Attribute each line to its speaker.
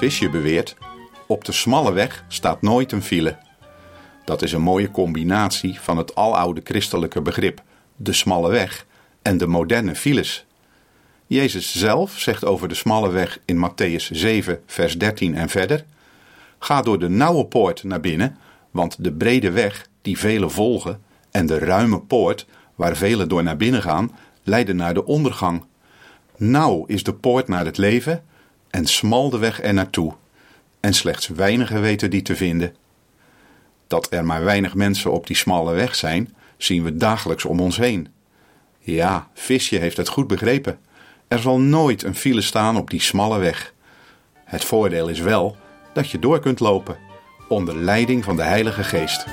Speaker 1: Visje beweert: op de smalle weg staat nooit een file. Dat is een mooie combinatie van het aloude christelijke begrip de smalle weg en de moderne files. Jezus zelf zegt over de smalle weg in Matthäus 7, vers 13 en verder: Ga door de nauwe poort naar binnen, want de brede weg die velen volgen en de ruime poort waar velen door naar binnen gaan, leiden naar de ondergang. Nauw is de poort naar het leven en smal de weg er naartoe. En slechts weinigen weten die te vinden. Dat er maar weinig mensen op die smalle weg zijn, zien we dagelijks om ons heen. Ja, Visje heeft het goed begrepen. Er zal nooit een file staan op die smalle weg. Het voordeel is wel dat je door kunt lopen, onder leiding van de Heilige Geest.